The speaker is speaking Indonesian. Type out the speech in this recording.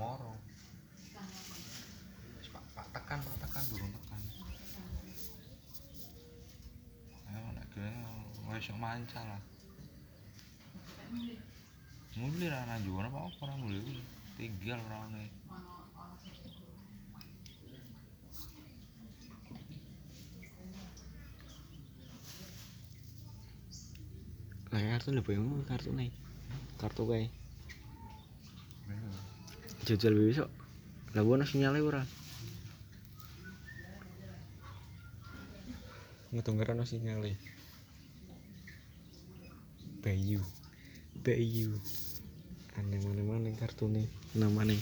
moro Wis, pak pak tekan pak tekan durung tekan ayo nek kene wis iso mancal lah Muli ra nanjuan apa apa ora muli. Tinggal ora ono. Lah kartu lho boyongmu kartune. Kartu kae jajal besok. Lah gua nasi sinyale ora? Ngedongker nasi sinyale. Bayu. Bayu. Aneh mana mana kartu nih nama nih